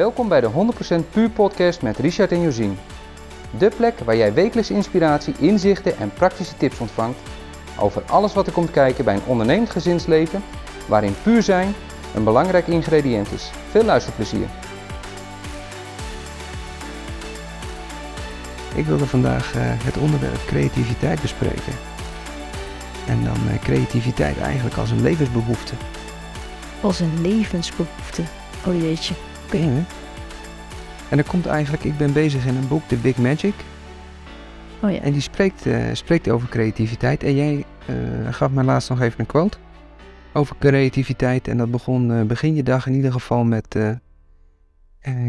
Welkom bij de 100% Puur Podcast met Richard en Josien. De plek waar jij wekelijks inspiratie, inzichten en praktische tips ontvangt over alles wat er komt kijken bij een ondernemend gezinsleven, waarin puur zijn een belangrijk ingrediënt is. Veel luisterplezier. Ik wilde vandaag eh, het onderwerp creativiteit bespreken. En dan eh, creativiteit eigenlijk als een levensbehoefte. Als een levensbehoefte. Oh jeetje. En er komt eigenlijk, ik ben bezig in een boek, The Big Magic. Oh ja. En die spreekt, eh, spreekt over creativiteit. En jij eh, gaf mij laatst nog even een quote over creativiteit. En dat begon eh, begin je dag in ieder geval met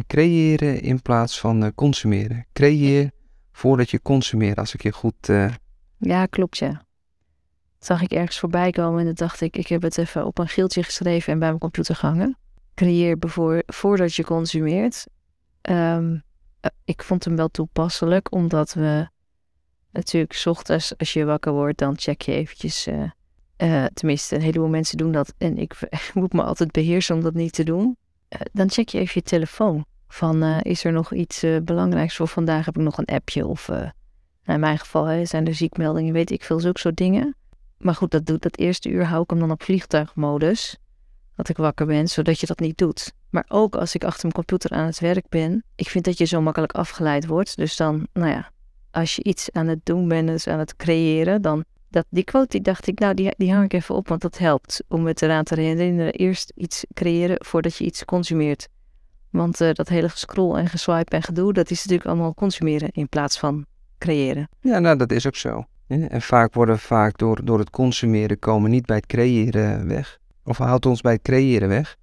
creëren in plaats van consumeren. Creëer voordat je consumeert, als ik je goed... Ja, klopt ja. Dat zag ik ergens voorbij komen en toen dacht ik, ik heb het even op een geeltje geschreven en bij mijn computer gehangen. Creëer bevoor, voordat je consumeert. Ehm, eh, ik vond hem wel toepasselijk, omdat we natuurlijk 's ochtends als je wakker wordt, dan check je eventjes. eh, eh, tenminste, een heleboel mensen doen dat en ik, moet me altijd beheersen om dat niet te doen. Dan check je even je telefoon. Van is er nog iets belangrijks voor vandaag? Heb ik nog een appje of nou, in mijn geval zijn er ziekmeldingen, weet ik veel, zulke soort dingen. Maar goed, dat doet dat eerste uur hou ik hem dan op vliegtuigmodus. Dat ik wakker ben, zodat je dat niet doet. Maar ook als ik achter mijn computer aan het werk ben, ik vind dat je zo makkelijk afgeleid wordt. Dus dan, nou ja, als je iets aan het doen bent, dus aan het creëren, dan dat, die quote die dacht ik, nou die, hang ik even op, want dat helpt om het eraan te herinneren. Eerst iets creëren voordat je iets consumeert. Want eh, dat hele gescroll en geswipe en gedoe, dat is natuurlijk allemaal consumeren in plaats van creëren. Ja, nou, dat is ook zo. En vaak worden we vaak door, door het consumeren komen niet bij het creëren weg. Of houdt ons bij het creëren weg.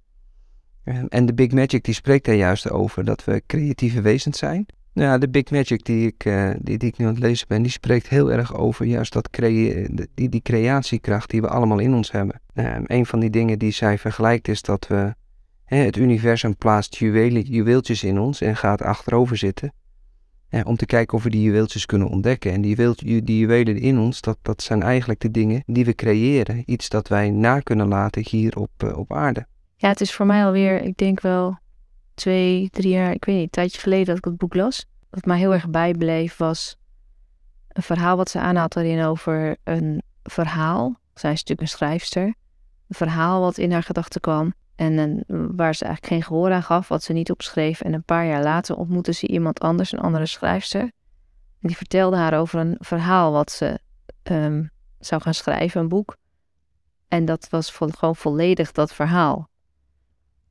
En- En de Big Magic die spreekt daar juist over dat we creatieve wezens zijn. Nou Ja, de Big Magic die ik, eh, die, die ik nu aan het lezen ben, die spreekt heel erg over juist dat die, die creatiekracht die we allemaal in ons hebben. Nou, een van die dingen die zij vergelijkt is dat we, het universum plaatst juwelen, juweeltjes in ons en gaat achterover zitten. Om te kijken of we die juweeltjes kunnen ontdekken. En die, juweel- ju- die juwelen in ons, dat, dat zijn eigenlijk de dingen die we creëren. Iets dat wij na kunnen laten hier op, eh, op aarde. Ja, het is voor mij alweer, ik denk wel twee, drie jaar, ik weet niet, een tijdje geleden dat ik het boek las. Wat mij heel erg bijbleef was een verhaal wat ze aanhaalt erin over een verhaal. Zij is natuurlijk een schrijfster. Een verhaal wat in haar gedachten kwam en een, waar ze eigenlijk geen gehoor aan gaf, wat ze niet opschreef. En een paar jaar later ontmoette ze iemand anders, een andere schrijfster. En die vertelde haar over een verhaal wat ze ehm, zou gaan schrijven, een boek. En dat was gewoon volledig dat verhaal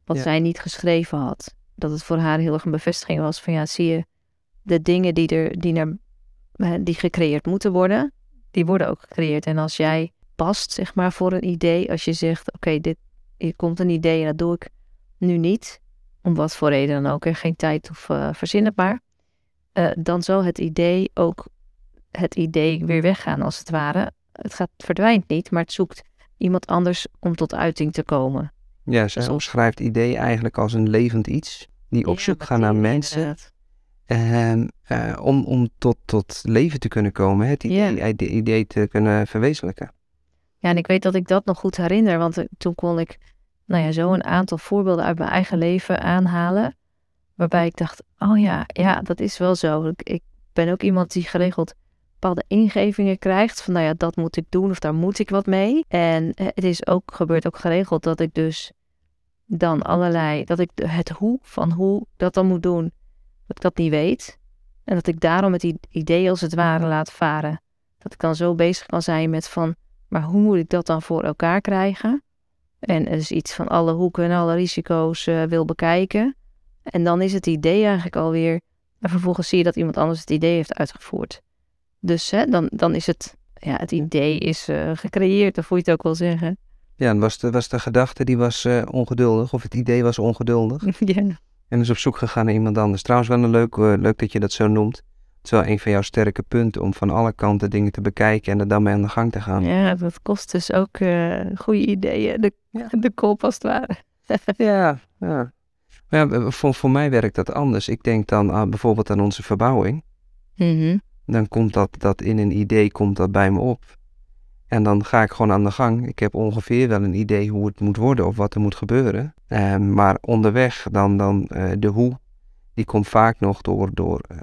wat Ja. zij niet geschreven had. Dat het voor haar heel erg een bevestiging was van ja, zie je, de dingen die er die, eh, die gecreëerd moeten worden, die worden ook gecreëerd. En als jij past, zeg maar, voor een idee, als je zegt, oké, dit hier komt een idee en dat doe ik nu niet, om wat voor reden dan ook, er geen tijd of uh, verzin het maar, eh, dan zal het idee ook het idee weer weggaan als het ware. Het gaat, het verdwijnt niet, maar het zoekt iemand anders om tot uiting te komen. Ja, zij Dus- omschrijft idee eigenlijk als een levend iets. Die op zoek gaan naar mensen ehm, eh, om, om tot, tot leven te kunnen komen. hè, Het idee, Ja. idee, idee te kunnen verwezenlijken. Ja, en ik weet dat ik dat nog goed herinner, want eh, toen kon ik nou ja, zo een aantal voorbeelden uit mijn eigen leven aanhalen. Waarbij ik dacht, oh ja, ja, dat is wel zo. Ik, ik ben ook iemand die geregeld bepaalde ingevingen krijgt. Van nou ja, dat moet ik doen of daar moet ik wat mee. En eh, het is ook, gebeurt ook geregeld dat ik dus dan allerlei, dat ik het hoe van hoe dat dan moet doen, dat ik dat niet weet. En dat ik daarom het idee als het ware laat varen. Dat ik dan zo bezig kan zijn met van, maar hoe moet ik dat dan voor elkaar krijgen? En dus iets van alle hoeken en alle risico's eh, wil bekijken. En dan is het idee eigenlijk alweer. En vervolgens zie je dat iemand anders het idee heeft uitgevoerd. Dus hè, dan, dan is het. Ja, het idee is eh, gecreëerd, of hoe je het ook wil zeggen. Ja, en was de, was de gedachte die was eh, ongeduldig, of het idee was ongeduldig. ja. En is op zoek gegaan naar iemand anders. Trouwens, wel een leuk, eh, leuk dat je dat zo noemt. Het is wel een van jouw sterke punten om van alle kanten dingen te bekijken en er dan mee aan de gang te gaan. ja, dat kost dus ook eh, goede ideeën. De, de kop als het ware. Ja, ja. Maar ja, voor, voor mij werkt dat anders. Ik denk dan aan, bijvoorbeeld aan onze verbouwing. Mhm. Dan komt dat, dat in een idee komt dat bij me op. En dan ga ik gewoon aan de gang. Ik heb ongeveer wel een idee hoe het moet worden of wat er moet gebeuren. Ehm, maar onderweg dan, dan eh, de hoe, die komt vaak nog door, door eh,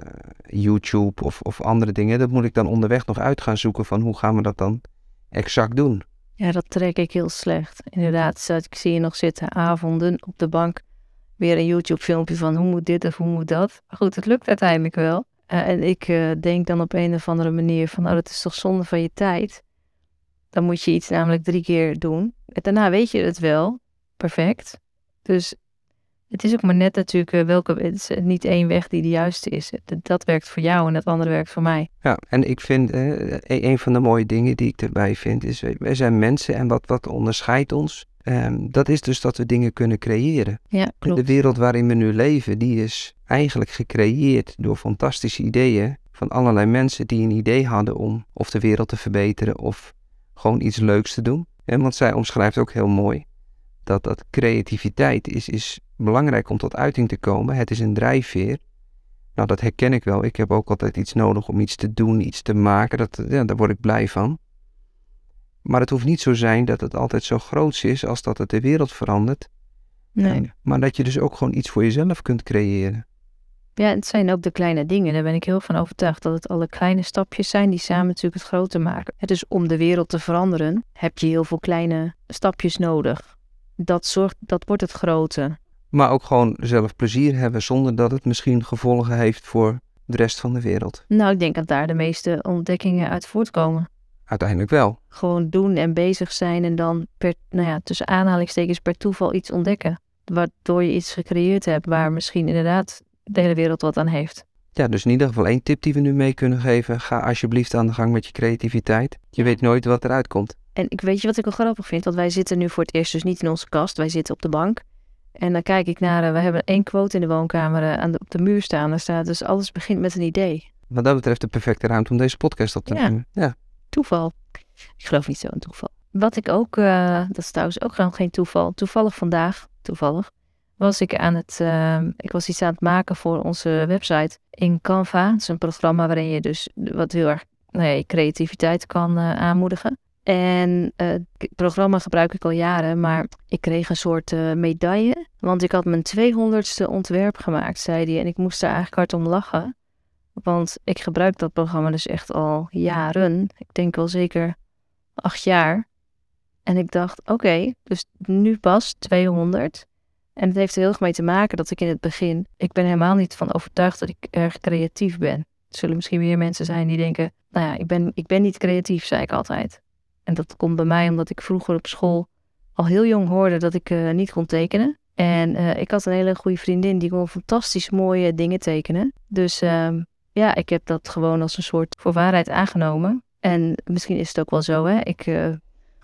YouTube of, of andere dingen. Dat moet ik dan onderweg nog uit gaan zoeken van hoe gaan we dat dan exact doen. Ja, dat trek ik heel slecht. Inderdaad, ik zie je nog zitten avonden op de bank. Weer een YouTube filmpje van hoe moet dit of hoe moet dat. Goed, het lukt uiteindelijk wel. Eh, en ik denk dan op een of andere manier van, oh, dat is toch zonde van je tijd. Dan moet je iets namelijk drie keer doen. En daarna weet je het wel. Perfect. Dus het is ook maar net natuurlijk eh, welke, het is niet één weg die de juiste is. Dat, dat werkt voor jou en dat andere werkt voor mij. Ja, en ik vind, eh, een van de mooie dingen die ik erbij vind, is wij- wij zijn mensen en wat, wat onderscheidt ons, ehm, dat is dus dat we dingen kunnen creëren. Ja, klopt. De wereld waarin we nu leven, die is eigenlijk gecreëerd door fantastische ideeën van allerlei mensen die een idee hadden om of de wereld te verbeteren of gewoon iets leuks te doen. En want zij omschrijft ook heel mooi dat, dat creativiteit is, is belangrijk om tot uiting te komen. Het is een drijfveer. Nou, dat herken ik wel. Ik heb ook altijd iets nodig om iets te doen, iets te maken. Dat, ja, daar word ik blij van. Maar het hoeft niet zo zijn dat het altijd zo groots is als dat het de wereld verandert. Nee. Maar dat je dus ook gewoon iets voor jezelf kunt creëren. Ja, het zijn ook de kleine dingen. Daar ben ik heel van overtuigd dat het alle kleine stapjes zijn die samen natuurlijk het grote maken. Het is om de wereld te veranderen, heb je heel veel kleine stapjes nodig. Dat zorgt, dat wordt het grote. Maar ook gewoon zelf plezier hebben zonder dat het misschien gevolgen heeft voor de rest van de wereld. Nou, ik denk dat daar de meeste ontdekkingen uit voortkomen. Uiteindelijk wel. Gewoon doen en bezig zijn en dan per, nou ja, tussen aanhalingstekens per toeval iets ontdekken. Waardoor je iets gecreëerd hebt waar misschien inderdaad de hele wereld wat aan heeft. Ja, dus in ieder geval één tip die we nu mee kunnen geven. Ga alsjeblieft aan de gang met je creativiteit. Je weet nooit wat eruit komt. En ik weet je wat ik wel grappig vind? Want wij zitten nu voor het eerst dus niet in onze kast. Wij zitten op de bank. En dan kijk ik naar, eh, we hebben één quote in de woonkamer eh, aan de, op de muur staan. Daar staat dus alles begint met een idee. Wat dat betreft de perfecte ruimte om deze podcast op te Ja. nemen. Ja. Toeval. Ik geloof niet zo in toeval. Wat ik ook, eh, dat is trouwens ook gewoon geen toeval. Toevallig vandaag, toevallig, was ik aan het, eh, ik was iets aan het maken voor onze website in Canva. Het is een programma waarin je dus wat heel erg, nou creativiteit kan eh, aanmoedigen. En eh, het programma gebruik ik al jaren, maar ik kreeg een soort eh, medaille. Want ik had mijn 200ste ontwerp gemaakt, zei hij. En ik moest daar eigenlijk hard om lachen. Want ik gebruik dat programma dus echt al jaren. Ik denk wel zeker acht jaar. En ik dacht, oké, dus nu pas 200. En het heeft er heel erg mee te maken dat ik in het begin... Ik ben helemaal niet van overtuigd dat ik erg creatief ben. Er zullen misschien weer mensen zijn die denken... Nou ja, ik ben, ik ben niet creatief, zei ik altijd. En dat komt bij mij omdat ik vroeger op school al heel jong hoorde dat ik eh, niet kon tekenen. En eh, ik had een hele goede vriendin die kon fantastisch mooie dingen tekenen. Dus ehm, ja, ik heb dat gewoon als een soort voor waarheid aangenomen. En misschien is het ook wel zo, hè. Ik, eh,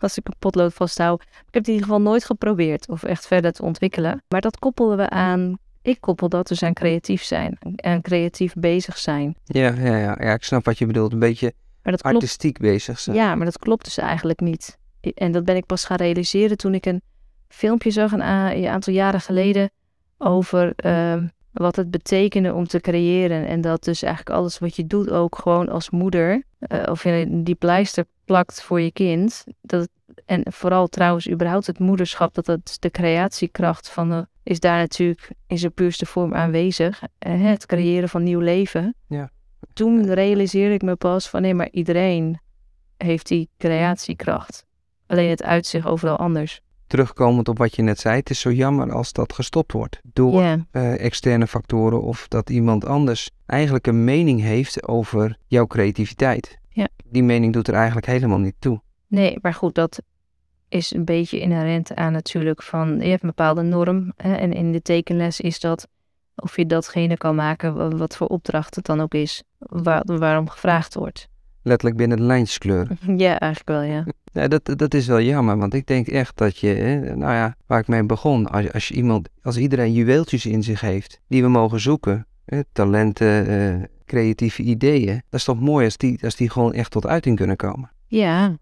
als ik een potlood vasthoud, ik heb het in ieder geval nooit geprobeerd of echt verder te ontwikkelen. Maar dat koppelen we aan, ik koppel dat dus aan creatief zijn en creatief bezig zijn. Ja, ja, ja, ja, ik snap wat je bedoelt. Een beetje klopt artistiek bezig zijn. Ja, maar dat klopt dus eigenlijk niet. En dat ben ik pas gaan realiseren toen ik een filmpje zag een, een aantal jaren geleden over ehm, wat het betekende om te creëren. En dat dus eigenlijk alles wat je doet ook gewoon als moeder, eh, of je die pleister plakt voor je kind. Dat, en vooral trouwens überhaupt het moederschap, dat dat de creatiekracht van de, is daar natuurlijk in zijn puurste vorm aanwezig. Eh, het creëren van nieuw leven. Ja. Toen realiseerde ik me pas van nee, maar iedereen heeft die creatiekracht. Alleen het uit zich overal anders. Terugkomend op wat je net zei, het is zo jammer als dat gestopt wordt door eh, externe factoren of dat iemand anders eigenlijk een mening heeft over jouw creativiteit. Die mening doet er eigenlijk helemaal niet toe. nee, maar goed, dat is een beetje inherent aan natuurlijk van, je hebt een bepaalde norm. Hè, en in de tekenles is dat of je datgene kan maken wa- wat voor opdracht het dan ook is, waar, waarom gevraagd wordt. Letterlijk binnen de lijntjes kleuren. Ja, eigenlijk wel, ja. Ja, dat, dat is wel jammer, want ik denk echt dat je, hè, nou ja, waar ik mee begon, als, als je iemand, als iedereen juweeltjes in zich heeft die we mogen zoeken, hè, talenten, eh, creatieve ideeën, dat is toch mooi als die, als die gewoon echt tot uiting kunnen komen. Ja,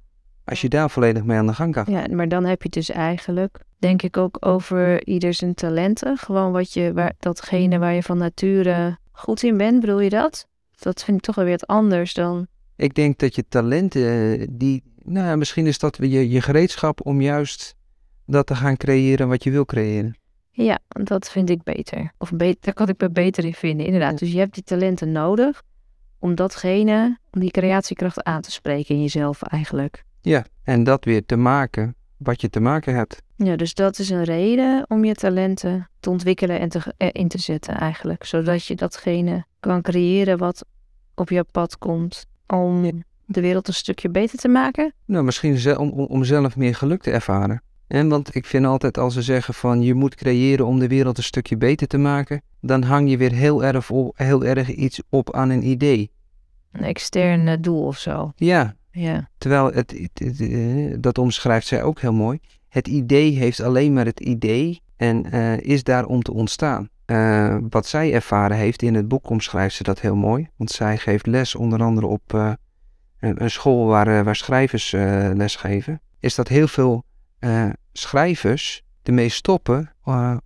Als je daar volledig mee aan de gang kan. Ja, maar dan heb je dus eigenlijk, denk ik ook over ieder zijn talenten. Gewoon wat je, waar, datgene waar je van nature goed in bent, bedoel je dat? Dat vind ik toch wel weer wat anders dan. Ik denk dat je talenten, eh, die, nou ja, misschien is dat je, je gereedschap om juist dat te gaan creëren wat je wil creëren. Ja, dat vind ik beter. Of beter, daar kan ik me beter in vinden, inderdaad. Ja. Dus je hebt die talenten nodig om datgene, om die creatiekracht aan te spreken in jezelf eigenlijk. Ja, en dat weer te maken wat je te maken hebt. Ja, dus dat is een reden om je talenten te ontwikkelen en te, eh, in te zetten eigenlijk. Zodat je datgene kan creëren wat op je pad komt om de wereld een stukje beter te maken. Nou, misschien om, om, om zelf meer geluk te ervaren. En want ik vind altijd als ze zeggen van je moet creëren om de wereld een stukje beter te maken, dan hang je weer heel erg, op, heel erg iets op aan een idee. Een extern eh, doel of zo. Ja, Ja, terwijl het, het- het, eh, dat omschrijft zij ook heel mooi. Het idee heeft alleen maar het idee en eh, is daar om te ontstaan. Eh, wat zij ervaren heeft in het boek omschrijft ze dat heel mooi. Want zij geeft les onder andere op eh, een, een school waar, eh, waar schrijvers les geven. Is dat heel veel schrijvers ermee stoppen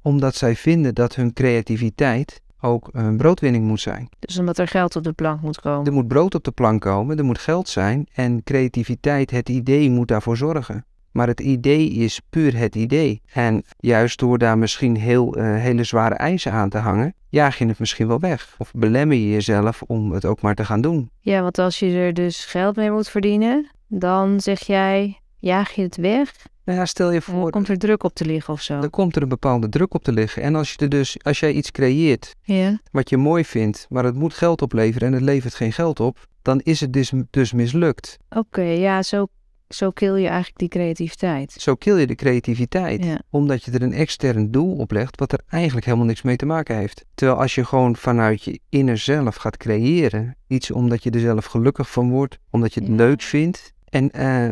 omdat zij vinden dat hun creativiteit ook een broodwinning moet zijn. dus omdat er geld op de plank moet komen. Er moet brood op de plank komen, er moet geld zijn en creativiteit, het idee moet daarvoor zorgen. Maar het idee is puur het idee. En juist door daar misschien heel, eh, hele zware eisen aan te hangen, jaag je het misschien wel weg. Of belemmer je jezelf om het ook maar te gaan doen. Ja, want als je er dus geld mee moet verdienen, dan zeg jij, jaag je het weg, Nou ja, stel je dan voor, komt er druk op te liggen of zo. dan komt er een bepaalde druk op te liggen. En als je er dus, als jij iets creëert Ja, wat je mooi vindt, maar het moet geld opleveren en het levert geen geld op, dan is het dus, dus mislukt. oké, ja, zo, zo kill je eigenlijk die creativiteit. Zo kill je de creativiteit. Ja. Omdat je er een extern doel op legt, wat er eigenlijk helemaal niks mee te maken heeft. Terwijl als je gewoon vanuit je inner zelf gaat creëren, iets omdat je er zelf gelukkig van wordt, omdat je het Ja. leuk vindt, en eh,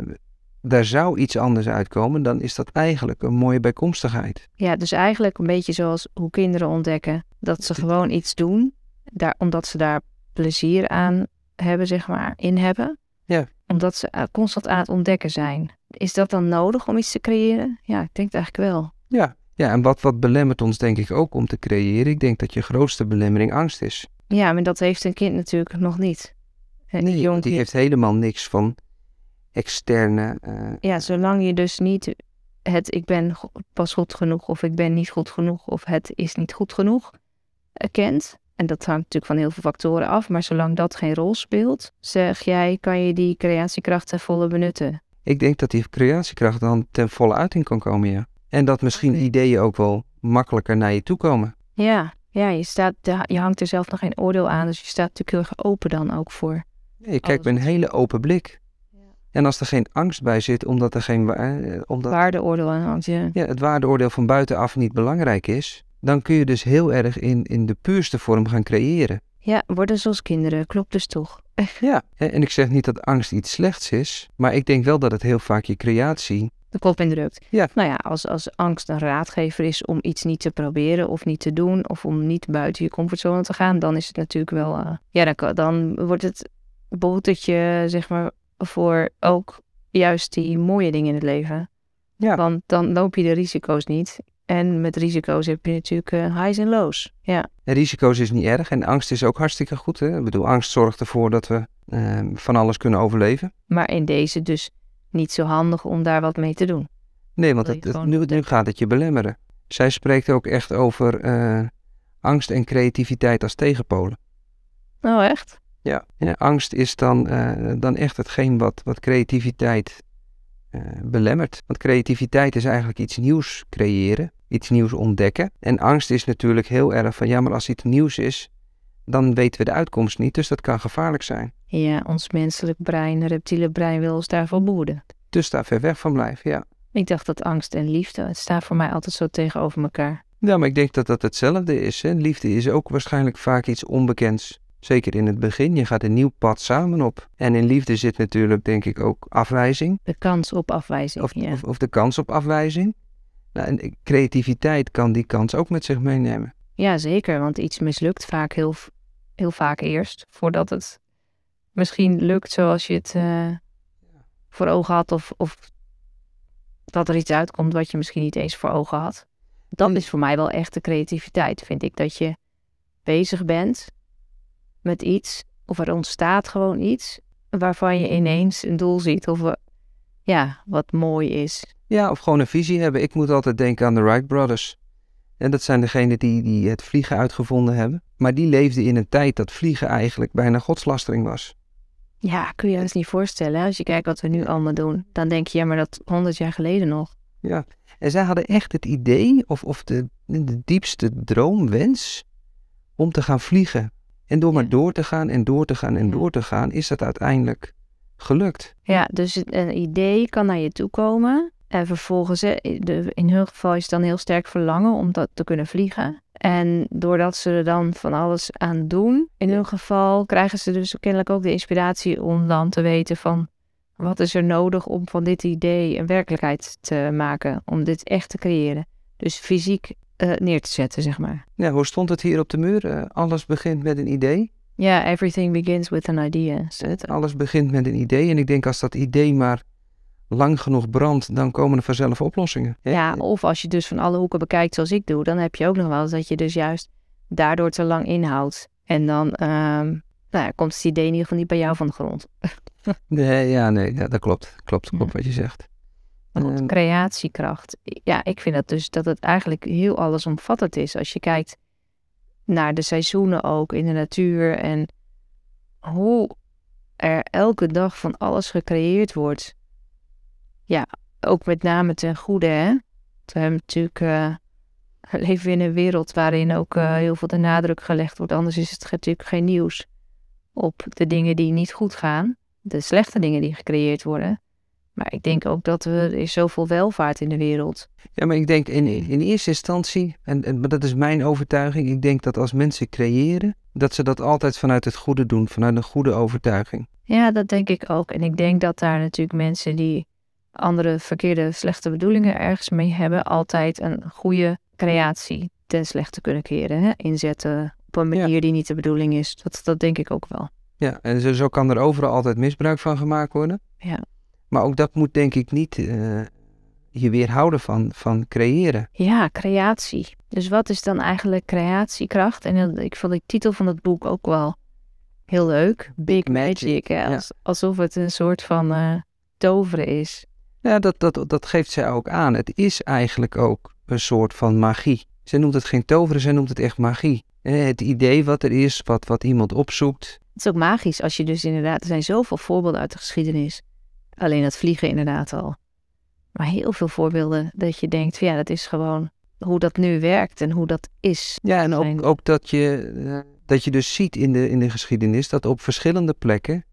daar zou iets anders uitkomen, dan is dat eigenlijk een mooie bijkomstigheid. Ja, dus eigenlijk een beetje zoals hoe kinderen ontdekken dat ze gewoon iets doen, daar, omdat ze daar plezier aan hebben, zeg maar, in hebben. Ja. Omdat ze eh, constant aan het ontdekken zijn. Is dat dan nodig om iets te creëren? Ja, ik denk het eigenlijk wel. Ja, ja en wat, wat belemmert ons denk ik ook om te creëren? Ik denk dat je grootste belemmering angst is. Ja, maar dat heeft een kind natuurlijk nog niet. Een Nee, jong die heeft helemaal niks van externe... eh, Ja, zolang je dus niet het ik ben pas goed genoeg of ik ben niet goed genoeg of het is niet goed genoeg eh, kent. En dat hangt natuurlijk van heel veel factoren af. Maar zolang dat geen rol speelt, zeg jij, kan je die creatiekracht ten volle benutten. Ik denk dat die creatiekracht dan ten volle uiting kan komen, ja. En dat misschien ideeën ook wel makkelijker naar je toe komen. Ja, ja je, staat, je hangt er zelf nog geen oordeel aan. Dus je staat natuurlijk heel erg open dan ook voor. Nee, je kijkt met een hele open blik. En als er geen angst bij zit, omdat, er geen, wa- eh, omdat Waardeoordeel aan hangt. Ja. ja, het waardeoordeel van buitenaf niet belangrijk is, dan kun je dus heel erg in, in de puurste vorm gaan creëren. ja, worden zoals kinderen. Klopt dus toch? Ja. En ik zeg niet dat angst iets slechts is, maar ik denk wel dat het heel vaak je creatie. de kop indrukt. Ja. Nou ja, als, als angst een raadgever is om iets niet te proberen of niet te doen of om niet buiten je comfortzone te gaan, dan is het natuurlijk wel, eh, ja, dan, dan wordt het botertje, zeg maar, voor ook juist die mooie dingen in het leven. Ja. Want dan loop je de risico's niet. En met risico's heb je natuurlijk eh, highs en lows. Ja, En risico's is niet erg en angst is ook hartstikke goed. Hè? Ik bedoel, angst zorgt ervoor dat we eh, van alles kunnen overleven. maar in deze dus niet zo handig om daar wat mee te doen. Nee, want het, nu, nu gaat het je belemmeren. Zij spreekt ook echt over eh, angst en creativiteit als tegenpolen. Oh, echt? Ja. angst is dan, eh, dan echt hetgeen wat, wat creativiteit belemmert. Want creativiteit is eigenlijk iets nieuws creëren, iets nieuws ontdekken. En angst is natuurlijk heel erg van, ja, maar als iets nieuws is, dan weten we de uitkomst niet, dus dat kan gevaarlijk zijn. Ja, ons menselijk brein, reptiele brein wil ons daarvoor behoeden. Dus daar ver weg van blijven, ja. Ik dacht dat angst en liefde, het staat voor mij altijd zo tegenover elkaar. Ja, maar ik denk dat dat hetzelfde is. Hè? Liefde is ook waarschijnlijk vaak iets onbekends. Zeker in het begin, je gaat een nieuw pad samen op. En in liefde zit natuurlijk, denk ik, ook afwijzing. De kans op afwijzing. Of, ja. of, of de kans op afwijzing. Nou, en creativiteit kan die kans ook met zich meenemen. ja, zeker, want iets mislukt vaak heel, heel vaak eerst, voordat het misschien lukt zoals je het eh, voor ogen had, of, of dat er iets uitkomt wat je misschien niet eens voor ogen had. Dat is voor mij wel echt de creativiteit, vind ik. Dat je bezig bent met iets, of er ontstaat gewoon iets, waarvan je ineens een doel ziet of ja, wat mooi is. Ja, of gewoon een visie hebben. Ik moet altijd denken aan de Wright Brothers. En dat zijn degenen die, die het vliegen uitgevonden hebben. Maar die leefden in een tijd dat vliegen eigenlijk bijna godslastering was. Ja, kun je je dat niet voorstellen. Als je kijkt wat we nu allemaal doen, dan denk je, ja, maar dat honderd jaar geleden nog. Ja. En zij hadden echt het idee, of, of de, de diepste droomwens, om te gaan vliegen. En door maar door te gaan en door te gaan en Ja. door te gaan, is dat uiteindelijk gelukt. Ja, dus een idee kan naar je toe komen. En vervolgens, in hun geval is het dan heel sterk verlangen om dat te kunnen vliegen. En doordat ze er dan van alles aan doen, in hun geval krijgen ze dus kennelijk ook de inspiratie om dan te weten van wat is er nodig om van dit idee een werkelijkheid te maken, om dit echt te creëren. Dus fysiek eh, neer te zetten, zeg maar. Ja, hoe stond het hier op de muur? Eh, alles begint met een idee. Ja, everything begins with an idea. Het, alles begint met een idee. En ik denk als dat idee maar lang genoeg brandt, dan komen er vanzelf oplossingen. Hè? Ja, of als je dus van alle hoeken bekijkt zoals ik doe, dan heb je ook nog wel eens dat je dus juist daardoor te lang inhoudt. En dan ehm, nou ja, komt het idee in ieder geval niet bij jou van de grond. Nee, ja, nee, ja, dat klopt. Klopt, klopt Ja. wat je zegt. Ehm, creatiekracht. Ja, ik vind dat dus dat het eigenlijk heel allesomvattend is. Als je kijkt naar de seizoenen ook in de natuur en hoe er elke dag van alles gecreëerd wordt. Ja, ook met name ten goede, hè. We hebben natuurlijk, eh, leven in een wereld waarin ook eh, heel veel de nadruk gelegd wordt. Anders is het natuurlijk geen nieuws op de dingen die niet goed gaan. De slechte dingen die gecreëerd worden. Maar ik denk ook dat we, er is zoveel welvaart in de wereld. Ja, maar ik denk in, in eerste instantie, en, en maar dat is mijn overtuiging, ik denk dat als mensen creëren, dat ze dat altijd vanuit het goede doen, vanuit een goede overtuiging. Ja, dat denk ik ook. En ik denk dat daar natuurlijk mensen die andere verkeerde, slechte bedoelingen ergens mee hebben, altijd een goede creatie ten slechte kunnen keren. Hè? Inzetten op een manier die niet de bedoeling is. Dat, dat denk ik ook wel. Ja, en zo, zo kan er overal altijd misbruik van gemaakt worden. Ja. Maar ook dat moet denk ik niet eh, je weerhouden van, van creëren. Ja, creatie. Dus wat is dan eigenlijk creatiekracht? En dat- ik vond de titel van het boek ook wel heel leuk. Big Magic. hè? ja. Als- alsof het een soort van eh, toveren is. Ja, dat, dat, dat geeft zij ook aan. Het is eigenlijk ook een soort van magie. Zij noemt het geen toveren, zij noemt het echt magie. Eh, Het idee wat er is, wat, wat iemand opzoekt. Het is ook magisch als je dus inderdaad... Er zijn zoveel voorbeelden uit de geschiedenis. Alleen dat vliegen inderdaad al. Maar heel veel voorbeelden dat je denkt... Ja, dat is gewoon hoe dat nu werkt en hoe dat is. Ja, en ook, ook dat, je, eh, dat je dus ziet in de, in de geschiedenis dat op verschillende plekken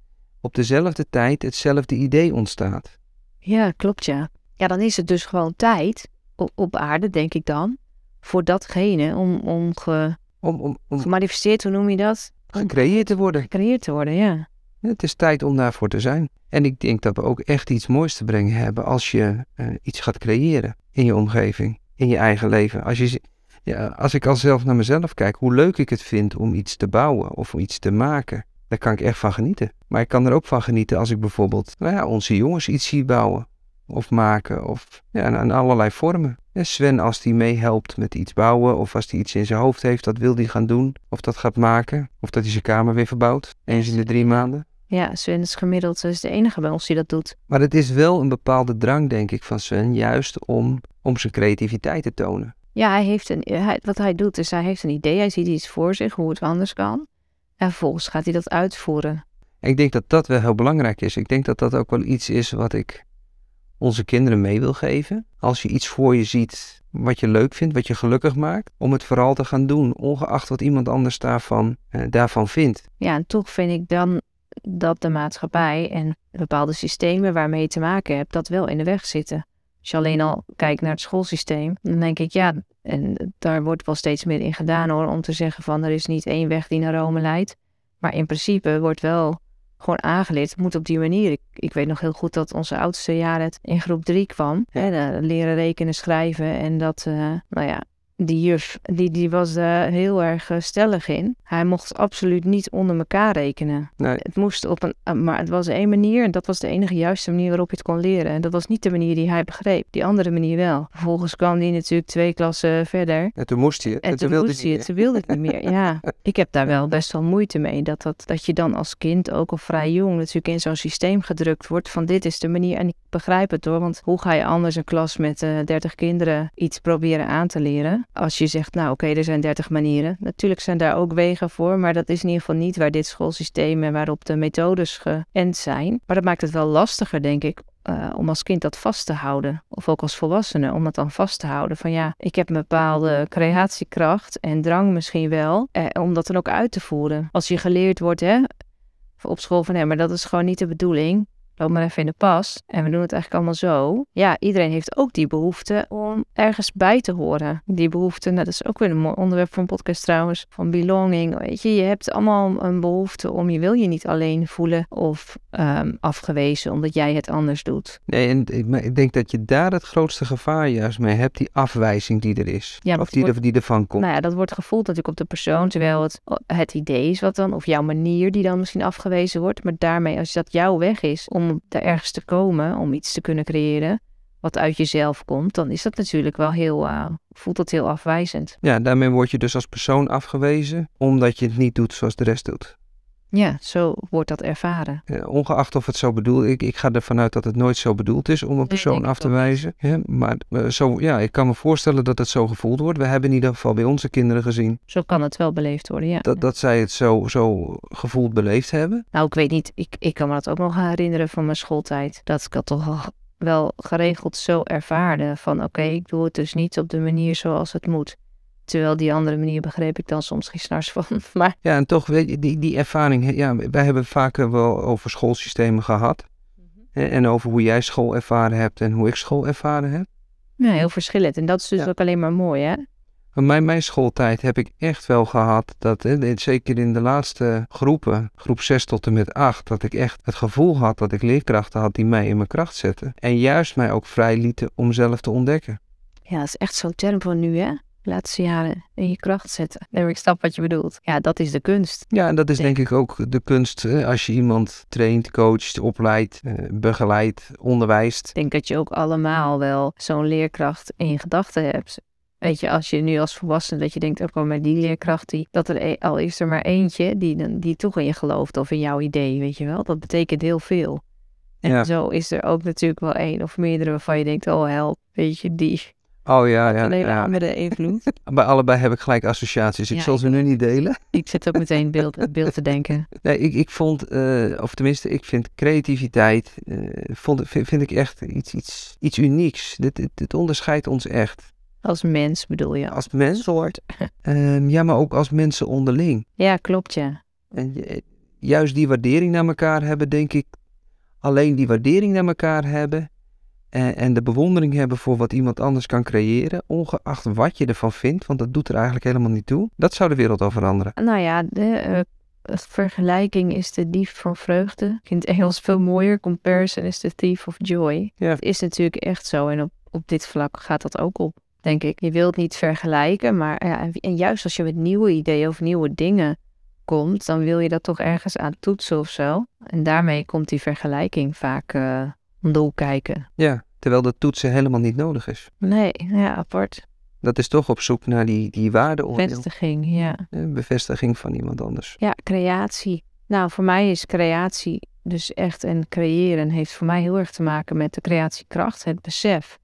op dezelfde tijd hetzelfde idee ontstaat. Ja, klopt ja. Ja, dan is het dus gewoon tijd op, op aarde, denk ik dan... voor datgene om, om ge, Om, om, om gemanifesteerd, hoe noem je dat? gecreëerd te worden. Gecreëerd te worden, ja. Het is tijd om daarvoor te zijn. En ik denk dat we ook echt iets moois te brengen hebben als je eh, iets gaat creëren in je omgeving, in je eigen leven. Als, je, ja, als ik al zelf naar mezelf kijk, hoe leuk ik het vind om iets te bouwen of om iets te maken, daar kan ik echt van genieten. Maar ik kan er ook van genieten als ik bijvoorbeeld nou ja, onze jongens iets zie bouwen of maken of ja, in- allerlei vormen. Sven, als die meehelpt met iets bouwen of als hij iets in zijn hoofd heeft, dat wil hij gaan doen of dat gaat maken of dat hij zijn kamer weer verbouwt, eens in de drie maanden. Ja, Sven is gemiddeld is de enige bij ons die dat doet. Maar het is wel een bepaalde drang, denk ik, van Sven, juist om, om zijn creativiteit te tonen. Ja, hij heeft een, hij, wat hij doet is hij heeft een idee, hij ziet iets voor zich, hoe het anders kan. En vervolgens gaat hij dat uitvoeren. En ik denk dat dat wel heel belangrijk is. Ik denk dat dat ook wel iets is wat ik onze kinderen mee wil geven. Als je iets voor je ziet wat je leuk vindt, wat je gelukkig maakt, om het vooral te gaan doen, ongeacht wat iemand anders daarvan, eh, daarvan vindt. Ja, en toch vind ik dan dat de maatschappij en bepaalde systemen waarmee je te maken hebt, dat wel in de weg zitten. Als je alleen al kijkt naar het schoolsysteem, dan denk ik ja, en daar wordt wel steeds meer in gedaan hoor, om te zeggen van er is niet één weg die naar Rome leidt. Maar in principe wordt wel gewoon aangeleerd, het moet op die manier. Ik, ik weet nog heel goed dat onze oudste jaar het in groep drie kwam. Hè, leren rekenen, schrijven en dat, eh, nou ja, die juf, die, die was daar heel erg eh, stellig in. Hij mocht absoluut niet onder elkaar rekenen. Nee. Het moest op een, eh, maar het was één manier en dat was de enige juiste manier waarop je het kon leren. En dat was niet de manier die hij begreep. Die andere manier wel. Vervolgens kwam hij natuurlijk twee klassen verder. En toen moest hij het. En toen wilde moest hij het, toen wilde het niet meer. Ja, ik heb daar wel best wel moeite mee. Dat, dat, dat je dan als kind, ook al vrij jong, natuurlijk in zo'n systeem gedrukt wordt van dit is de manier. En ik begrijp het hoor, want hoe ga je anders een klas met eh 30 kinderen iets proberen aan te leren? Als je zegt, nou oké, er zijn 30 manieren. Natuurlijk zijn daar ook wegen voor, maar dat is in ieder geval niet waar dit schoolsysteem en waarop de methodes geënt zijn. Maar dat maakt het wel lastiger, denk ik, eh, om als kind dat vast te houden. Of ook als volwassene, om dat dan vast te houden. Van ja, ik heb een bepaalde creatiekracht en drang misschien wel, eh, om dat dan ook uit te voeren. Als je geleerd wordt, hè, op school van, hé, maar dat is gewoon niet de bedoeling. Loop maar even in de pas. En we doen het eigenlijk allemaal zo. Ja, iedereen heeft ook die behoefte om ergens bij te horen. Die behoefte, nou, dat is ook weer een mooi onderwerp voor een podcast trouwens. Van belonging. Weet je, je hebt allemaal een behoefte om, je wil je niet alleen voelen of ehm, afgewezen omdat jij het anders doet. Nee, en ik, denk dat je daar het grootste gevaar juist mee hebt, die afwijzing die er is. Ja, of die, wordt- er, die ervan komt. Nou ja, dat wordt gevoeld natuurlijk op de persoon, terwijl het, het idee is wat dan, of jouw manier die dan misschien afgewezen wordt. Maar daarmee, als dat jouw weg is om daar ergens te komen, om iets te kunnen creëren, wat uit jezelf komt, dan is dat natuurlijk wel heel, eh, voelt dat heel afwijzend. Ja, daarmee word je dus als persoon afgewezen, omdat je het niet doet zoals de rest doet. Ja, zo wordt dat ervaren. Ongeacht of het zo bedoeld ik, ik ga ervan uit dat het nooit zo bedoeld is om een persoon af te wijzen. Ja, maar eh, zo, ja, ik kan me voorstellen dat het zo gevoeld wordt. We hebben in ieder geval bij onze kinderen gezien Zo kan het wel beleefd worden, ja. dat, dat zij het zo, zo gevoeld beleefd hebben. Nou, ik weet niet, ik, ik kan me dat ook nog herinneren van mijn schooltijd. Dat ik dat toch al wel geregeld zo ervaarde. Van oké, ik doe het dus niet op de manier zoals het moet. Terwijl die andere manier begreep ik dan soms geen snars van. Maar Ja, en toch, weet je, die, die ervaring, ja, wij hebben het vaker wel over schoolsystemen gehad. Hè, en over hoe jij school ervaren hebt en hoe ik school ervaren heb. ja, heel verschillend. En dat is dus Ja. ook alleen maar mooi, hè? Mijn, mijn schooltijd heb ik echt wel gehad dat, zeker in de laatste groepen, groep 6 tot en met 8, dat ik echt het gevoel had dat ik leerkrachten had die mij in mijn kracht zetten. En juist mij ook vrij lieten om zelf te ontdekken. Ja, dat is echt zo'n term van nu, hè? De laatste jaren in je kracht zetten. Nee, ik snap wat je bedoelt. Ja, dat is de kunst. Ja, en dat is Denk ik ook de kunst hè, als je iemand traint, coacht, opleidt, eh, begeleidt, onderwijst. Ik denk dat je ook allemaal wel zo'n leerkracht in je gedachten hebt. Weet je, als je nu als volwassene dat je denkt, ook al met die leerkracht, die, dat er e- al is er maar eentje die, dan- die toch in je gelooft of in jouw idee, weet je wel. Dat betekent heel veel. En Ja. zo is er ook natuurlijk wel één of meerdere waarvan je denkt, oh help, weet je, die Oh ja, ja, ja. andere invloed. bij allebei heb ik gelijk associaties. Ik Ja, zal ze nu niet delen. ik zit ook meteen beeld, beeld te denken. Nee, ik, ik vond, eh, of tenminste, ik vind creativiteit, eh, vond, vind, vind ik echt iets, iets, iets unieks. Dit, dit, dit onderscheidt ons echt. Als mens bedoel je. Als mens, soort. ehm, ja, maar ook als mensen onderling. Ja, klopt ja. En je- juist die waardering naar elkaar hebben, denk ik, alleen die waardering naar elkaar hebben en, en de bewondering hebben voor wat iemand anders kan creëren, ongeacht wat je ervan vindt, want dat doet er eigenlijk helemaal niet toe, dat zou de wereld al veranderen. Nou ja, de eh, vergelijking is de dief van vreugde. In het Engels veel mooier. Comparison is the thief of joy. Ja. Het is natuurlijk echt zo. En op, op dit vlak gaat dat ook op, denk ik. Je wilt niet vergelijken, maar ja, en, en juist als je met nieuwe ideeën of nieuwe dingen komt, dan wil je dat toch ergens aan toetsen of zo. En daarmee komt die vergelijking vaak eh hoek kijken. Ja, terwijl dat toetsen helemaal niet nodig is. Nee, ja, apart. Dat is toch op zoek naar die, die waardeoordeel. Vestiging, ja. Bevestiging van iemand anders. Ja, creatie. Nou, voor mij is creatie dus echt en creëren heeft voor mij heel erg te maken met de creatiekracht, het besef.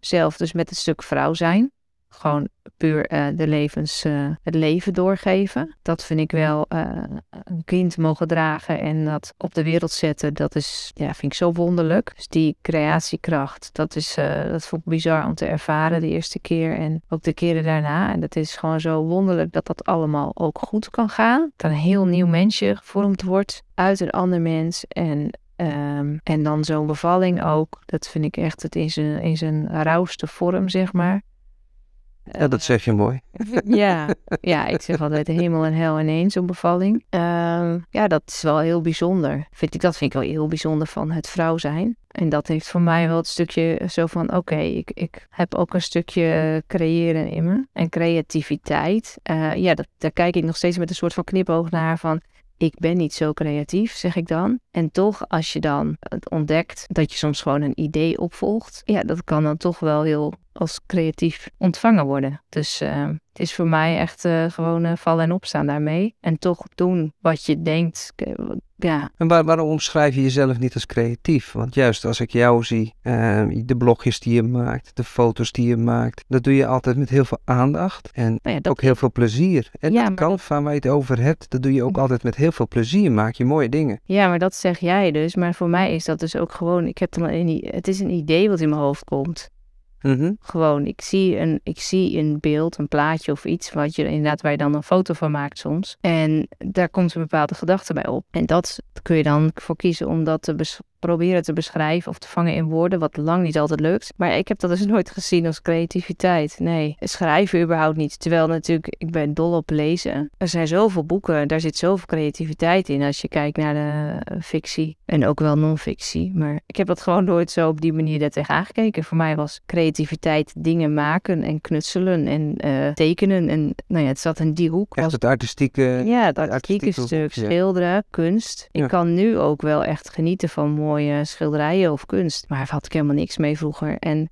Zelf dus met het stuk vrouw zijn. Gewoon puur eh, de levens, eh, het leven doorgeven. Dat vind ik wel eh, een kind mogen dragen en dat op de wereld zetten. Dat is, ja, vind ik zo wonderlijk. Dus die creatiekracht, dat is, dat vond ik bizar om te ervaren de eerste keer en ook de keren daarna. En dat is gewoon zo wonderlijk dat dat allemaal ook goed kan gaan. Dat een heel nieuw mensje gevormd wordt uit een ander mens en Ehm, en dan zo'n bevalling ook. Dat vind ik echt het in zijn, in zijn rauwste vorm, zeg maar. Ja, dat zeg je mooi. ja, ja, ik zeg altijd hemel en hel ineens op bevalling. Ehm, ja, dat is wel heel bijzonder. Vind ik, dat vind ik wel heel bijzonder van het vrouw zijn. En dat heeft voor mij wel het stukje zo van: oké, ik, ik heb ook een stukje creëren in me. En creativiteit. Eh, ja, daar kijk ik nog steeds met een soort van knipoog naar van ik ben niet zo creatief, zeg ik dan. En toch, als je dan ontdekt dat je soms gewoon een idee opvolgt, ja, dat kan dan toch wel heel als creatief ontvangen worden. Dus uh, het is voor mij echt uh, gewoon uh, vallen en opstaan daarmee. En toch doen wat je denkt. Ja. En waar, waarom omschrijf je jezelf niet als creatief? Want juist als ik jou zie, de blogjes die je maakt, de foto's die je maakt, dat doe je altijd met heel veel aandacht en nou ja, dat... ook heel veel plezier. En ja, dat van waar je het over hebt, dat doe je ook altijd met heel veel plezier, maak je mooie dingen. Ja, maar dat zeg jij dus. Maar voor mij is dat dus ook gewoon, ik heb dan een, het is een idee wat in mijn hoofd komt. Mm Gewoon, ik zie, een, ik zie een beeld, een plaatje of iets, wat je inderdaad waar je dan een foto van maakt soms. En daar komt een bepaalde gedachte bij op. En dat kun je dan voor kiezen om dat te proberen te beschrijven of te vangen in woorden, wat lang niet altijd lukt. Maar ik heb dat dus nooit gezien als creativiteit. Nee, schrijven überhaupt niet. Terwijl natuurlijk, ik ben dol op lezen. Er zijn zoveel boeken, daar zit zoveel creativiteit in als je kijkt naar de eh, fictie en ook wel non-fictie. Maar ik heb dat gewoon nooit zo op die manier er tegenaan gekeken. Voor mij was creativiteit dingen maken en knutselen en uh, tekenen. En nou ja, het zat in die hoek. Echt het artistieke... Ja, het artistieke, artistieke stuk, schilderen, kunst. Ik kan nu ook wel echt genieten van mooie schilderijen of kunst. Maar daar had ik helemaal niks mee vroeger. En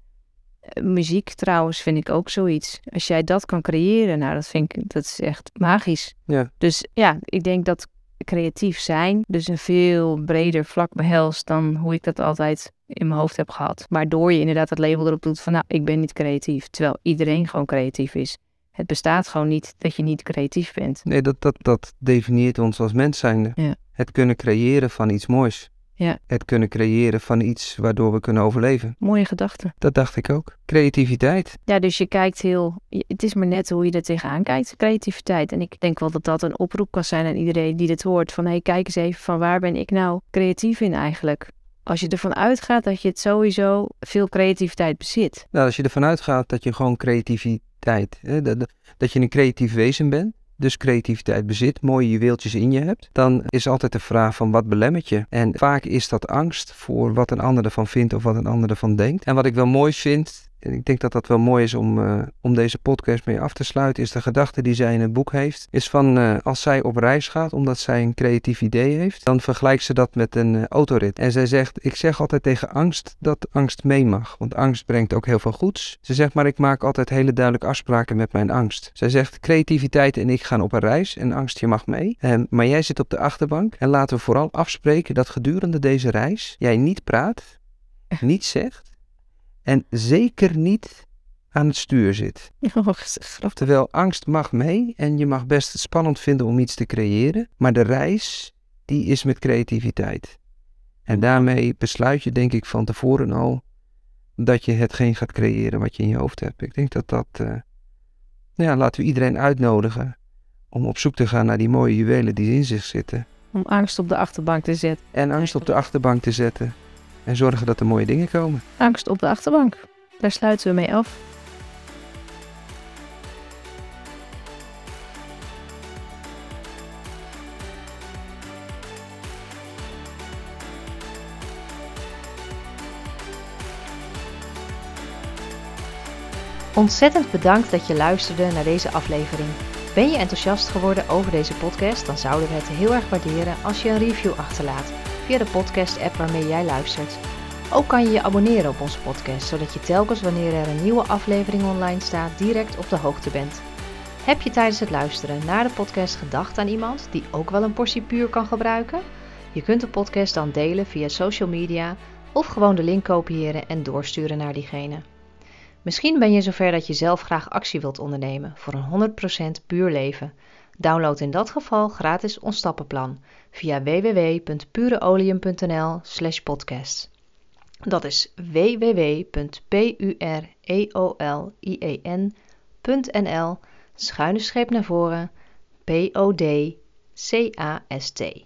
eh, muziek trouwens vind ik ook zoiets. Als jij dat kan creëren, nou dat vind ik, dat is echt magisch. Ja. Dus ja, ik denk dat creatief zijn dus een veel breder vlak behelst dan hoe ik dat altijd in mijn hoofd heb gehad. Waardoor je inderdaad het label erop doet van nou, ik ben niet creatief. Terwijl iedereen gewoon creatief is. Het bestaat gewoon niet dat je niet creatief bent. Nee, dat, dat, dat definieert ons als mens zijnde. Ja. Het kunnen creëren van iets moois. Ja. Het kunnen creëren van iets waardoor we kunnen overleven. Mooie gedachte. Dat dacht ik ook. Creativiteit. Ja, dus je kijkt heel. Het is maar net hoe je er tegenaan kijkt, creativiteit. En ik denk wel dat dat een oproep kan zijn aan iedereen die dit hoort. Van hé, hey, kijk eens even van waar ben ik nou creatief in eigenlijk? Als je ervan uitgaat dat je het sowieso veel creativiteit bezit. Nou, als je ervan uitgaat dat je gewoon creativiteit, hè, dat, dat je een creatief wezen bent, dus creativiteit bezit, mooie juweeltjes in je hebt, dan is altijd de vraag van wat belemmert je? En vaak is dat angst voor wat een ander ervan vindt of wat een ander ervan denkt. En wat ik wel mooi vind, en ik denk dat dat wel mooi is om, uh, om deze podcast mee af te sluiten, is de gedachte die zij in het boek heeft. Is van uh, als zij op reis gaat, omdat zij een creatief idee heeft, dan vergelijkt ze dat met een uh, autorit. En zij zegt, ik zeg altijd tegen angst dat angst mee mag, want angst brengt ook heel veel goeds. Ze zegt, maar ik maak altijd hele duidelijke afspraken met mijn angst. Zij zegt, creativiteit en ik gaan op een reis en angst, je mag mee. Um, maar jij zit op de achterbank en laten we vooral afspreken dat gedurende deze reis jij niet praat, niet zegt en zeker niet aan het stuur zit. Oh, Terwijl angst mag mee en je mag best spannend vinden om iets te creëren, maar de reis, die is met creativiteit. En daarmee besluit je denk ik van tevoren al dat je hetgeen gaat creëren wat je in je hoofd hebt. Ik denk dat dat, uh, ja, laten we iedereen uitnodigen om op zoek te gaan naar die mooie juwelen die in zich zitten. Om angst op de achterbank te zetten. En angst op de achterbank te zetten en zorgen dat er mooie dingen komen. Angst op de achterbank. Daar sluiten we mee af. Ontzettend bedankt dat je luisterde naar deze aflevering. Ben je enthousiast geworden over deze podcast? Dan zouden we het heel erg waarderen als je een review achterlaat via de podcast-app waarmee jij luistert. Ook kan je je abonneren op onze podcast, zodat je telkens wanneer er een nieuwe aflevering online staat direct op de hoogte bent. Heb je tijdens het luisteren naar de podcast gedacht aan iemand die ook wel een portie puur kan gebruiken? Je kunt de podcast dan delen via social media of gewoon de link kopiëren en doorsturen naar diegene. Misschien ben je zover dat je zelf graag actie wilt ondernemen voor een 100% puur leven. Download in dat geval gratis ons stappenplan via www.pureolium.nl/podcast. Dat is www.pureolien.nl schuine streep naar voren POD CAST.